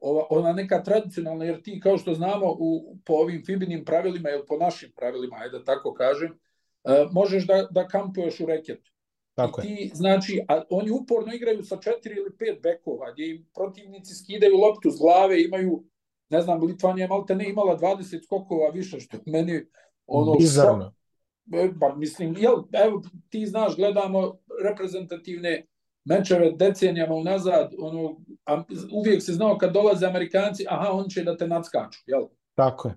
Ova, ona neka tradicionalna, jer ti, kao što znamo, u, po ovim Fibinim pravilima ili po našim pravilima, ajde da tako kažem, možeš da, da kampuješ u reketu. Tako I ti, znači, a oni uporno igraju sa četiri ili pet bekova, gdje im protivnici skidaju loptu s glave, imaju, ne znam, Litvanija malte ne imala 20 skokova više, što meni ono... Bizarno. Što, pa mislim, jel, evo, ti znaš, gledamo reprezentativne mečeve decenijama unazad, ono, a uvijek se znao kad dolaze Amerikanci, aha, on će da te nadskaču, jel? Tako je.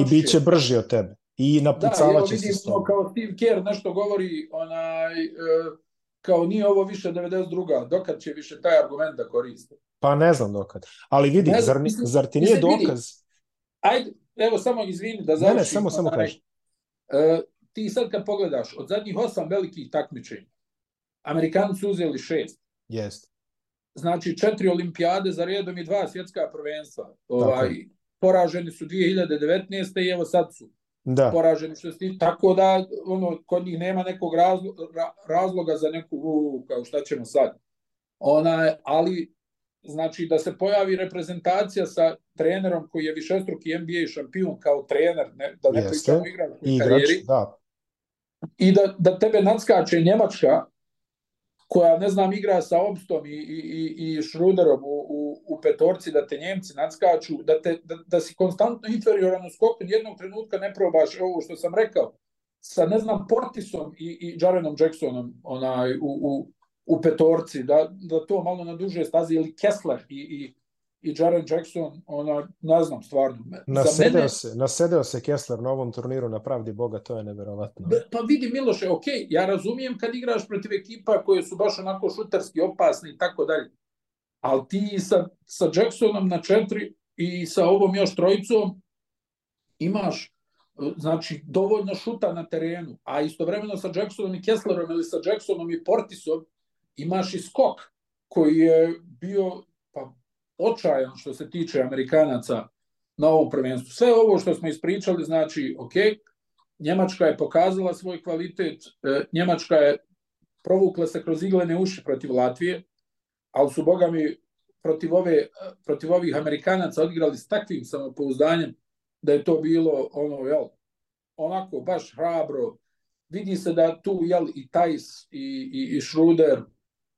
I bit će brži od tebe. I napucavaće da, se s tobom. Kao Steve Kerr nešto govori, onaj, e, kao nije ovo više 92. Dokad će više taj argument da koriste? Pa ne znam dokad. Ali vidi, znam, zar, mislim, zar ti nije dokaz? Vidi. Ajde, evo samo izvini da završim. Ne, ne, samo, samo kaži. Uh, ti sad kad pogledaš, od zadnjih osam velikih takmičenja, Amerikanci su uzeli šest. Jest. Znači, četiri olimpijade za redom i dva svjetska prvenstva. Ovaj, poraženi su 2019. i evo sad su da. poraženi što sti, tako da ono, kod njih nema nekog razloga, razloga za neku u, kao šta ćemo sad. Ona, ali znači da se pojavi reprezentacija sa trenerom koji je višestruki NBA šampion kao trener, ne, da ne pričamo igrač u karijeri, da i da, da tebe nadskače Njemačka, koja, ne znam, igra sa Obstom i, i, i Šruderom u, u, u petorci, da te Njemci nadskaču, da, te, da, da si konstantno inferioran u skoku, jednog trenutka ne probaš ovo što sam rekao, sa, ne znam, Portisom i, i Jarenom Jacksonom onaj, u, u, u petorci, da, da to malo na duže stazi, ili Kessler i, i i Jaren Jackson, ona, ne znam, stvarno. Nasedeo, mene... se, nasedeo se Kessler na ovom turniru na pravdi Boga, to je neverovatno. Pa vidi Miloše, ok, ja razumijem kad igraš protiv ekipa koje su baš onako šutarski opasni i tako dalje, ali ti sa, sa Jacksonom na četiri i sa ovom još trojicom imaš znači dovoljno šuta na terenu, a istovremeno sa Jacksonom i Kesslerom ili sa Jacksonom i Portisom imaš i skok koji je bio očajan što se tiče Amerikanaca na ovom prvenstvu. Sve ovo što smo ispričali znači, ok, Njemačka je pokazala svoj kvalitet, e, Njemačka je provukla se kroz iglene uši protiv Latvije, ali su, boga mi, protiv, ove, protiv ovih Amerikanaca odigrali s takvim samopouzdanjem da je to bilo ono, jel, onako baš hrabro. Vidi se da tu jel, i Tajs i, i, i Schruder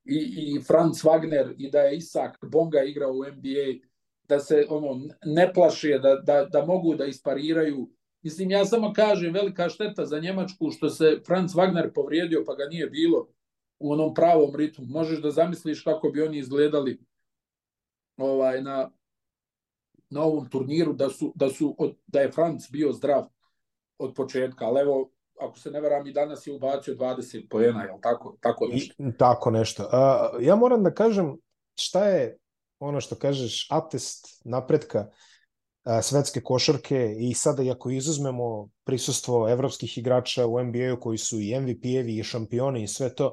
i, i Franz Wagner i da je Isak Bonga igrao u NBA, da se ono ne plaše, da, da, da mogu da ispariraju. Mislim, ja samo kažem, velika šteta za Njemačku što se Franz Wagner povrijedio pa ga nije bilo u onom pravom ritmu. Možeš da zamisliš kako bi oni izgledali ovaj na na ovom turniru da su da su od, da je Franc bio zdrav od početka, ali evo ako se ne varam i danas je ubacio 20 poena, je tako? Tako nešto. I, tako nešto. Uh, ja moram da kažem šta je ono što kažeš atest napretka uh, svetske košarke i sada i ako izuzmemo prisustvo evropskih igrača u NBA-u koji su i MVP-evi i šampioni i sve to,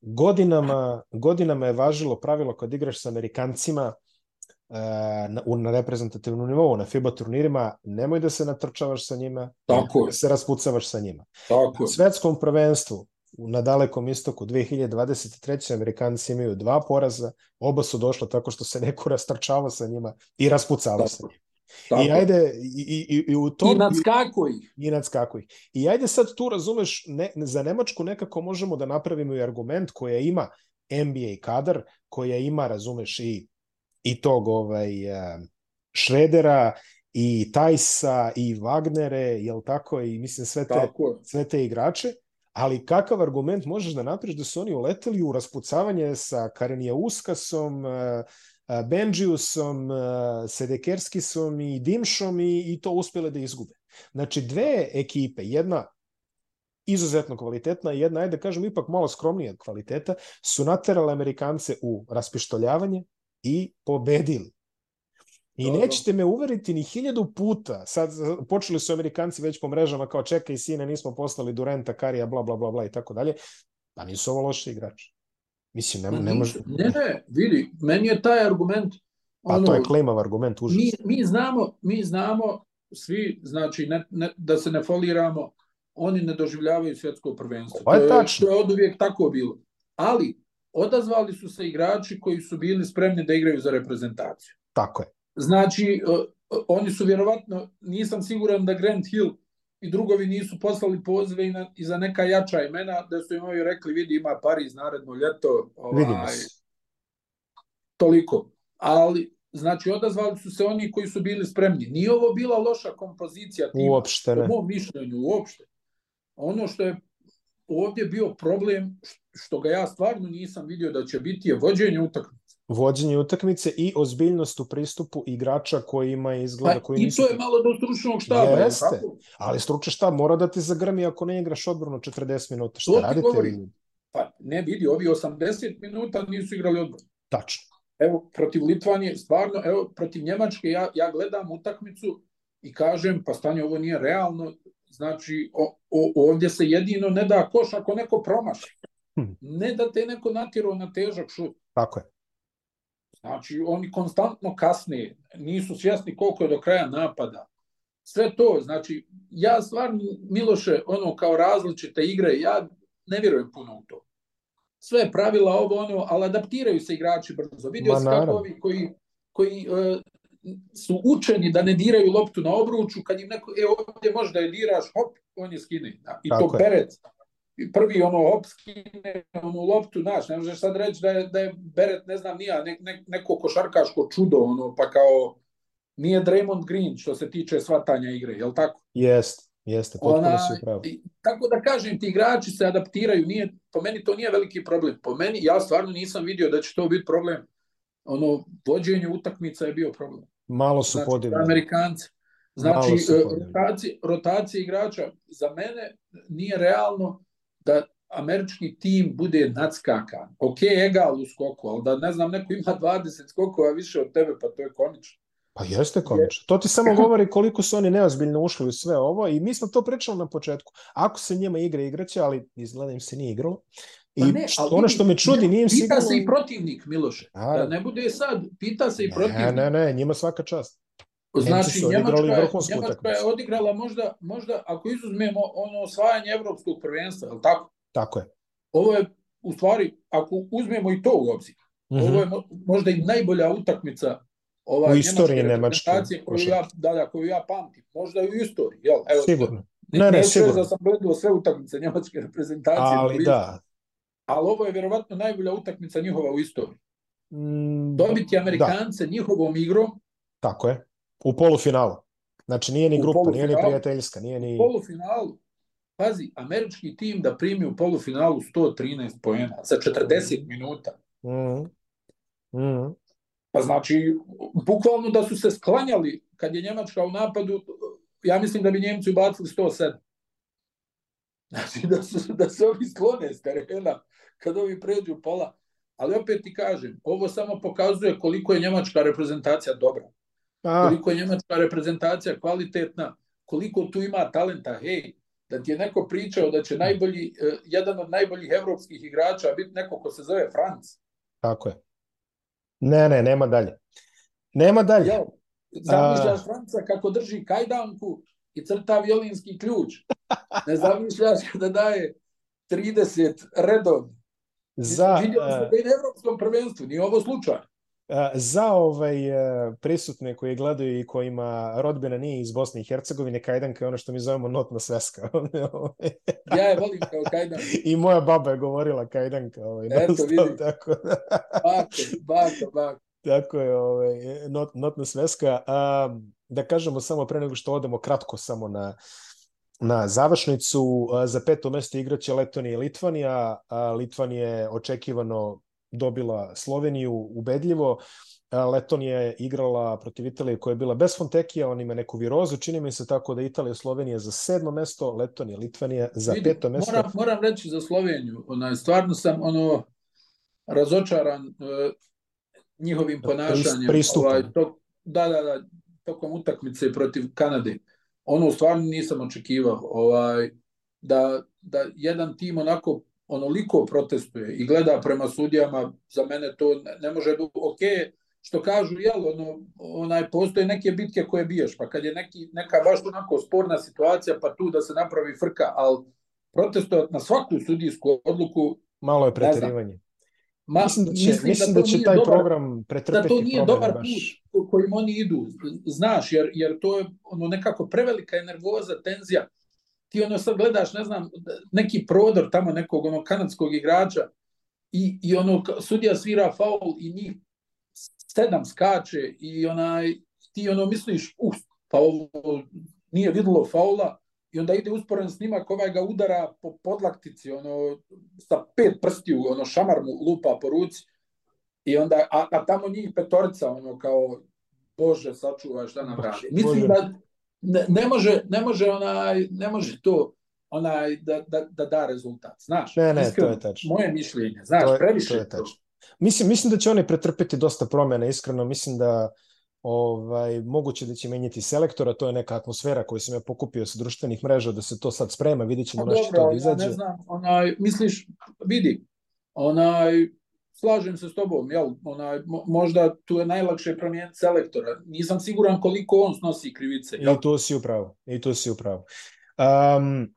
godinama, godinama je važilo pravilo kad igraš sa Amerikancima na, na reprezentativnom nivou, na FIBA turnirima, nemoj da se natrčavaš sa njima, Tako da se raspucavaš sa njima. Tako na svetskom prvenstvu na dalekom istoku 2023. Amerikanci imaju dva poraza, oba su došla tako što se neko rastrčava sa njima i raspucava sa njima. Tako. I ajde, i, i, i u tom... I nadskakuj. I nadskakuj. I ajde sad tu, razumeš, ne, za Nemačku nekako možemo da napravimo i argument koja ima NBA kadar, koja ima, razumeš, i i tog ovaj, Šredera i Tajsa i Wagnere, jel tako, i mislim sve te, sve te igrače, ali kakav argument možeš da napriš da su oni uleteli u raspucavanje sa Karenija Uskasom, Benđiusom, Sedekerskisom i Dimšom i, i to uspele da izgube. Znači, dve ekipe, jedna izuzetno kvalitetna, jedna, ajde da kažem, ipak malo skromnija kvaliteta, su naterale Amerikance u raspištoljavanje, i pobedili. I Dobro. nećete me uveriti ni hiljadu puta. Sad počeli su Amerikanci već po mrežama kao čekaj sine, nismo poslali Durenta, Karija, bla, bla, bla, bla i tako dalje. Pa nisu ovo loši igrači. Mislim, ne, ne može... Ne, ne, vidi, meni je taj argument... Pa ono, to je klimav argument, užas. Mi, mi, znamo, mi znamo, svi, znači, ne, ne, da se ne foliramo, oni ne doživljavaju svjetsko prvenstvo. Ovo je tačno. To je od uvijek tako bilo. Ali, odazvali su se igrači koji su bili spremni da igraju za reprezentaciju. Tako je. Znači, oni su vjerovatno, nisam siguran da Grant Hill i drugovi nisu poslali pozive i, na, i za neka jača imena, da su im ovi rekli, vidi, ima Pariz naredno ljeto. Ovaj, toliko. Ali, znači, odazvali su se oni koji su bili spremni. Nije ovo bila loša kompozicija tima. Uopšte ne. U mom mišljenju, uopšte. Ono što je ovdje bio problem što ga ja stvarno nisam vidio da će biti je vođenje utakmice. Vođenje utakmice i ozbiljnost u pristupu igrača koji ima izgleda pa, koji I nisu... to je malo do stručnog štaba. Jeste, tako? ali stručni štab mora da ti zagrmi ako ne igraš odbranu 40 minuta. Šta radite? Govori. Pa ne vidi, ovi 80 minuta nisu igrali odbranu. Tačno. Evo, protiv Litvanije, stvarno, evo, protiv Njemačke ja, ja gledam utakmicu i kažem, pa stanje, ovo nije realno, Znači, o, o, ovdje se jedino ne da koš ako neko promaši. Hm. Ne da te neko natjerao na težak šut. Tako je. Znači, oni konstantno kasne, nisu svjesni koliko je do kraja napada. Sve to, znači, ja stvarno, Miloše, ono, kao različite igre, ja ne vjerujem puno u to. Sve pravila ovo, ono, ali adaptiraju se igrači brzo. Vidio se kako ovi koji, koji uh, su učeni da ne diraju loptu na obruču, kad im neko, e, ovdje možda je diraš, hop, on je skine. I Tako to Beret, prvi ono hop skine onu loptu, znaš, ne možeš sad reći da je, da je Beret, ne znam, nija, ne, ne, neko košarkaško čudo, ono, pa kao, nije Draymond Green što se tiče svatanja igre, je li tako? Jest, jeste, potpuno si upravo. Tako da kažem, ti igrači se adaptiraju, nije, po meni to nije veliki problem. Po meni, ja stvarno nisam vidio da će to biti problem. Ono, vođenje utakmica je bio problem. Malo su znači, podivljeni. Amerikanci. Znači, rotacija, rotacija igrača za mene nije realno da američki tim bude nadskakan. Ok, egal u skoku, ali da ne znam, neko ima 20 skokova više od tebe, pa to je konično. Pa jeste komično. To ti samo govori koliko su oni neozbiljno ušli u sve ovo i mi smo to pričali na početku. Ako se njima igra, igraće, ali izgleda im se nije igralo. I pa ne, što, ono što me čudi, nije im sigurno... Pita se i protivnik, Miloše. A, da ne bude sad, pita se i protivnik. Ne, ne, ne, njima svaka čast. Znači, Njemačka, Njemačka je odigrala možda, možda, ako izuzmemo ono osvajanje evropskog prvenstva, je li tako? Tako je. Ovo je, u stvari, ako uzmemo i to u obzir, Mhm. ovo je mo- možda i najbolja utakmica ovaj, U istoriji njemačke nemačke koju ja, da, da, koju ja pamtim. Možda i u istoriji, jel? Evo, Sigurno. Ne, Ne, sigurno. da sam gledao sve utakmice njemačke reprezentacije, Ali da. ali ovo je vjerovatno najbolja utakmica njihova u istoriji. Mm, Dobiti Da, Amerikance njihovom igrom tako je. U polufinalu. Znači nije ni grupa, nije ni prijateljska, nije ni... u polufinalu. Pazi, američki tim da primi u polufinalu 113 poena za 40 minuta. Mm. Mm. Pa znači, bukvalno da su se sklanjali kad je Njemačka u napadu, ja mislim da bi Njemci ubacili 107. Znači, da, su, da se ovi sklone s terena kad ovi pređu pola. Ali opet ti kažem, ovo samo pokazuje koliko je njemačka reprezentacija dobra. A, koliko je njemačka reprezentacija kvalitetna, koliko tu ima talenta, hej, da ti je neko pričao da će najbolji, eh, jedan od najboljih evropskih igrača biti neko ko se zove Franc. tako je. Ne, ne, nema dalje. Nema dalje. Jel, zamišljaš Franca kako drži kajdanku i crta violinski ključ. Ne zamišljaš kada daje 30 redovno. Za, Vidio e, se da i na evropskom prvenstvu, nije ovo slučaj. E, za ovaj e, prisutne koji gledaju i kojima rodbina nije iz Bosne i Hercegovine, kajdanka je ono što mi zovemo notna sveska. Ja je volim kao kajdanku. I moja baba je govorila kajdanka. Ovaj, Eto, non-stop, vidi. tako da. Bako, bako, bako. Tako je, ovaj, not, notna sveska. A, da kažemo samo pre nego što odemo kratko samo na, na završnicu. Za peto mesto igraće Letonija i Litvanija. Litvanija je očekivano dobila Sloveniju ubedljivo. A, Letonija je igrala protiv Italije koja je bila bez Fontekija, on ima neku virozu. Čini mi se tako da Italija i Slovenija za sedmo mesto, Letonija, Litvanija za Vidi, peto mesto. Moram, moram reći za Sloveniju, onaj, stvarno sam ono razočaran uh, njihovim ponašanjem. pristupom. Ovaj, to, da, da, da, tokom utakmice protiv Kanade. Ono stvarno nisam očekivao. Ovaj, da, da jedan tim onako onoliko protestuje i gleda prema sudijama, za mene to ne, ne može biti ok, što kažu, jel, ono, onaj, postoje neke bitke koje biješ, pa kad je neki, neka baš onako sporna situacija, pa tu da se napravi frka, ali protestovati na svaku sudijsku odluku, Malo je preterivanje. ma, Mislim da će, mislim da to će nije taj dobar, program da pretrpeti to nije dobar baš. put kojim oni idu, znaš, jer, jer to je ono nekako prevelika je nervoza, tenzija. Ti ono sad gledaš, ne znam, neki prodor tamo nekog ono kanadskog igrača i, i ono sudija svira faul i njih sedam skače i onaj ti ono misliš, uh, pa ovo nije videlo faula i onda ide usporen snimak, ovaj ga udara po podlaktici, ono, sa pet prstiju, ono, šamar mu lupa po ruci i onda, a, a tamo njih petorica, ono, kao, Bože, sačuvaj šta nam radi. Mislim Bože. da ne, ne, može, ne može onaj, ne može to onaj da, da, da da rezultat, znaš. Ne, ne, to Iskreno, je tačno. Moje mišljenje, znaš, To je- previše to je to. tačno. Mislim, mislim da će oni pretrpeti dosta promjena, iskreno. Mislim da ovaj, moguće da će menjati selektora, to je neka atmosfera koju sam ja pokupio sa društvenih mreža, da se to sad sprema, vidjet ćemo Pa na što dobro, to ja izađe. ne znam, onaj, misliš, vidi, onaj, slažem se s tobom, jel, onaj, mo, možda tu je najlakše promijeniti selektora. Nisam siguran koliko on snosi krivice, jel? I tu si upravo, i tu si upravo. Um,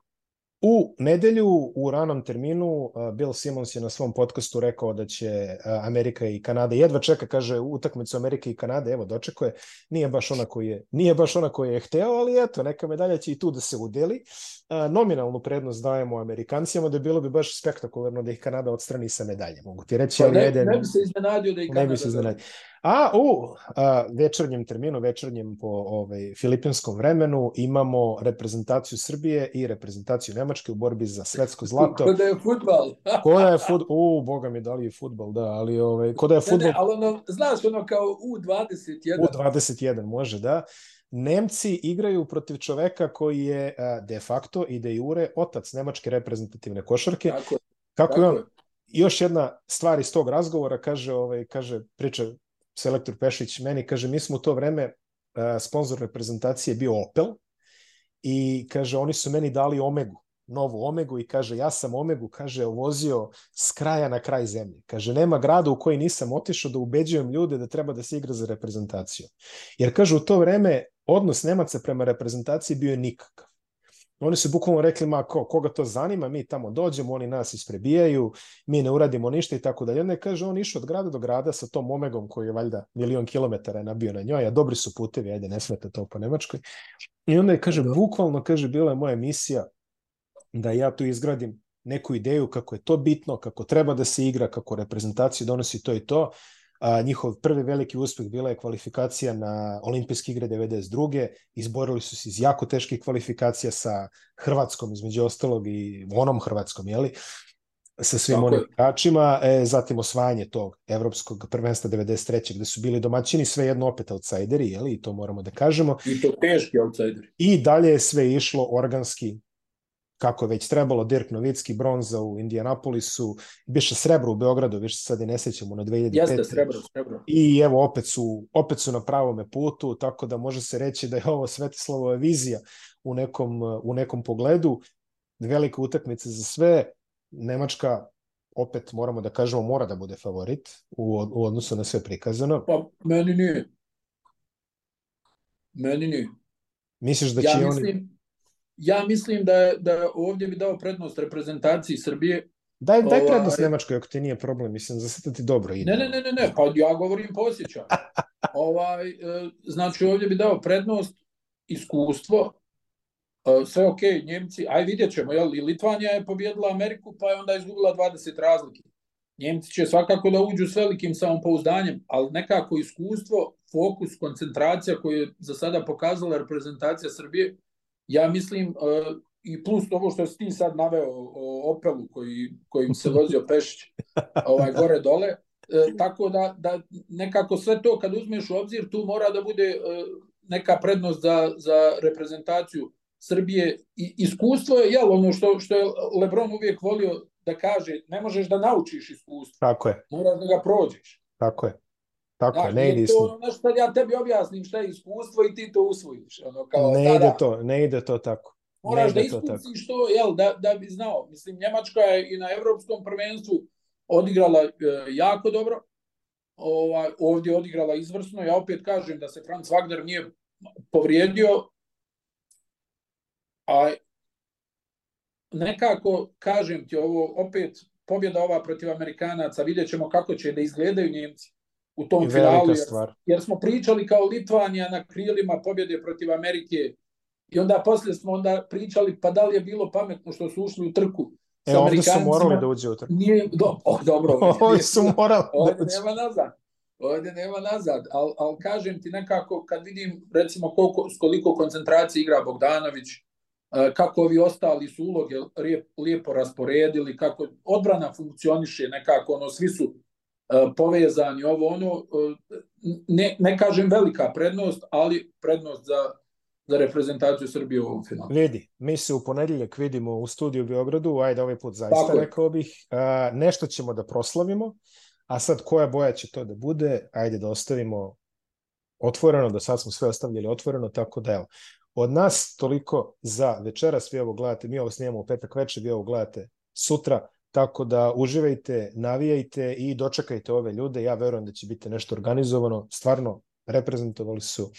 u nedelju, u ranom terminu, Bill Simmons je na svom podcastu rekao da će Amerika i Kanada jedva čeka, kaže, utakmicu Amerike i Kanade, evo, dočekuje. Nije baš ona koji je, nije baš ona koji je hteo, ali eto, neka medalja će i tu da se udeli. Uh, nominalnu prednost dajemo Amerikancima, da bilo bi baš spektakularno da ih Kanada odstrani sa medalje, mogu ti reći, Pa ali ne, ajde, ne bi se iznenadio da i ne Kanada... bi se iznenadio. A u a, večernjem terminu, večernjem po ovaj, filipinskom vremenu imamo reprezentaciju Srbije i reprezentaciju Nemačke u borbi za svetsko zlato. Ko da je futbal. Ko da je fudbal? U, boga mi, da li je futbal, da, ali ovaj, ko da je Ne, fudbal ne, ali ono, znaš, ono kao U21. u 21 može, da. Nemci igraju protiv čoveka koji je a, de facto i de jure otac nemačke reprezentativne košarke. Tako, je, Kako je tako on? Još jedna stvar iz tog razgovora, kaže, ovaj, kaže, priča selektor Pešić, meni kaže, mi smo u to vreme, uh, sponsor reprezentacije bio Opel i kaže, oni su meni dali Omegu. novu Omegu i kaže ja sam Omegu, kaže, vozio s kraja na kraj zemlje. Kaže, nema grada u koji nisam otišao da ubeđujem ljude da treba da se igra za reprezentaciju. Jer kaže, u to vreme odnos Nemaca prema reprezentaciji bio je nikakav. Oni su bukvalno rekli, ma ko, koga to zanima, mi tamo dođemo, oni nas isprebijaju, mi ne uradimo ništa i tako dalje. Onda kaže, on išao od grada do grada sa tom Omegom koji je valjda milion kilometara nabio na njoj, a dobri su putevi, ajde, ne smete to po Nemačkoj. I onda je, kaže, bukvalno, kaže, bila je moja misija da ja tu izgradim neku ideju kako je to bitno, kako treba da se igra, kako reprezentacija donosi to i to. A, njihov prvi veliki uspeh bila je kvalifikacija na olimpijske igre 92. Izborili su se iz jako teških kvalifikacija sa Hrvatskom, između ostalog i onom Hrvatskom, jeli? sa svim Tako onim igračima, e, zatim osvajanje tog evropskog prvenstva 93. gde su bili domaćini svejedno opet outsideri, jeli? i to moramo da kažemo. I to teški outsideri. I dalje je sve išlo organski kako je već trebalo, Dirk Novicki, bronza u Indianapolisu, biše srebro u Beogradu, više sad i ne sećamo na 2005. Jeste, srebro, srebro. I evo, opet su, opet su na pravome putu, tako da može se reći da je ovo Svetislavova vizija u nekom, u nekom pogledu. Velika utakmica za sve. Nemačka opet moramo da kažemo mora da bude favorit u, u odnosu na sve prikazano. Pa meni nije. Meni nije. Misliš da će ja mislim, oni ja mislim da, da ovdje bi dao prednost reprezentaciji Srbije. Daj, daj ovaj, prednost Nemačkoj ako ti nije problem, mislim, za sada ti dobro ide. Ne, ne, ne, ne, ne, pa ja govorim posjećaj. ovaj, e, znači ovdje bi dao prednost, iskustvo, e, sve ok, Njemci, aj vidjet ćemo, jel, i Litvanija je pobjedila Ameriku, pa je onda izgubila 20 razlike. Njemci će svakako da uđu s velikim samopouzdanjem, ali nekako iskustvo, fokus, koncentracija koju je za sada pokazala reprezentacija Srbije, ja mislim, uh, i plus ovo što si ti sad naveo o Opelu koji, kojim se vozio Pešić ovaj, gore dole, uh, tako da, da nekako sve to kad uzmeš u obzir, tu mora da bude uh, neka prednost za, za reprezentaciju Srbije. I, iskustvo je, jel, ono što, što je Lebron uvijek volio da kaže, ne možeš da naučiš iskustvo. Tako je. Moraš da ga prođeš. Tako je. Tako da, ne ide to ono što ja tebi objasnim šta je iskustvo i ti to usvojiš. Ono, kao, ne ide to, ne ide to tako. Moraš da iskusiš to, to, jel, da, da bi znao. Mislim, Njemačka je i na evropskom prvenstvu odigrala e, jako dobro. Ovaj, ovdje odigrala izvrsno. Ja opet kažem da se Franz Wagner nije povrijedio. A nekako, kažem ti ovo, opet pobjeda ova protiv Amerikanaca, vidjet ćemo kako će da izgledaju Njemci u tom finalu. Jer, stvar. jer smo pričali kao Litvanija na krilima pobjede protiv Amerike i onda poslije smo onda pričali pa da li je bilo pametno što su ušli u trku E, ovdje su morali da uđe u trku. Nije, do, o, dobro. ovdje su morali da ovdje nema nazad. Ovdje nema nazad. Ali al kažem ti nekako, kad vidim recimo koliko, s koliko koncentracije igra Bogdanović, kako ovi ostali su uloge lijepo rasporedili, kako odbrana funkcioniše nekako, ono, svi su E, povezani, ovo ono, e, ne, ne kažem velika prednost, ali prednost za, za reprezentaciju Srbije u ovom finalu. Vidi, mi se u ponedjeljak vidimo u studiju u Beogradu, ajde ovaj put zaista Tako rekao bih, a, nešto ćemo da proslavimo, a sad koja boja će to da bude, ajde da ostavimo otvoreno, da sad smo sve ostavljali otvoreno, tako da evo, od nas toliko za večeras, vi ovo gledate, mi ovo snijemo u petak večer, vi ovo gledate sutra, Tako da uživajte, navijajte i dočekajte ove ljude. Ja verujem da će biti nešto organizovano. Stvarno reprezentovali su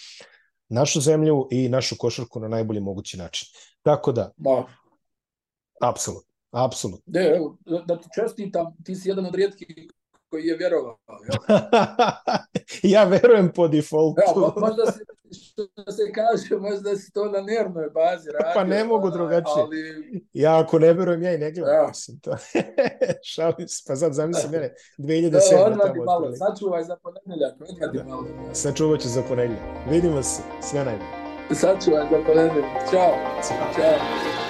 našu zemlju i našu košarku na najbolji mogući način. Tako da, da. apsolutno, apsolutno. Da, evo, da ti čestitam, ti si jedan od rijetkih koji je vjerovao. ja verujem po defaultu. Ja, možda se, što se kaže, možda si to na nervnoj bazi radio. Pa ne mogu drugačije. Ali... Ja ako ne verujem, ja i ne gledam. Ja. Mislim, to. Šalim se, pa sad zamisli mene 2007. Da, odmadi malo, sačuvaj za ponedjeljak, odmadi da. malo. Sačuvat ću za ponedjeljak. Vidimo se, sve najbolje. Sačuvaj za ponedjeljak. Ćao. Ćao. Ćao.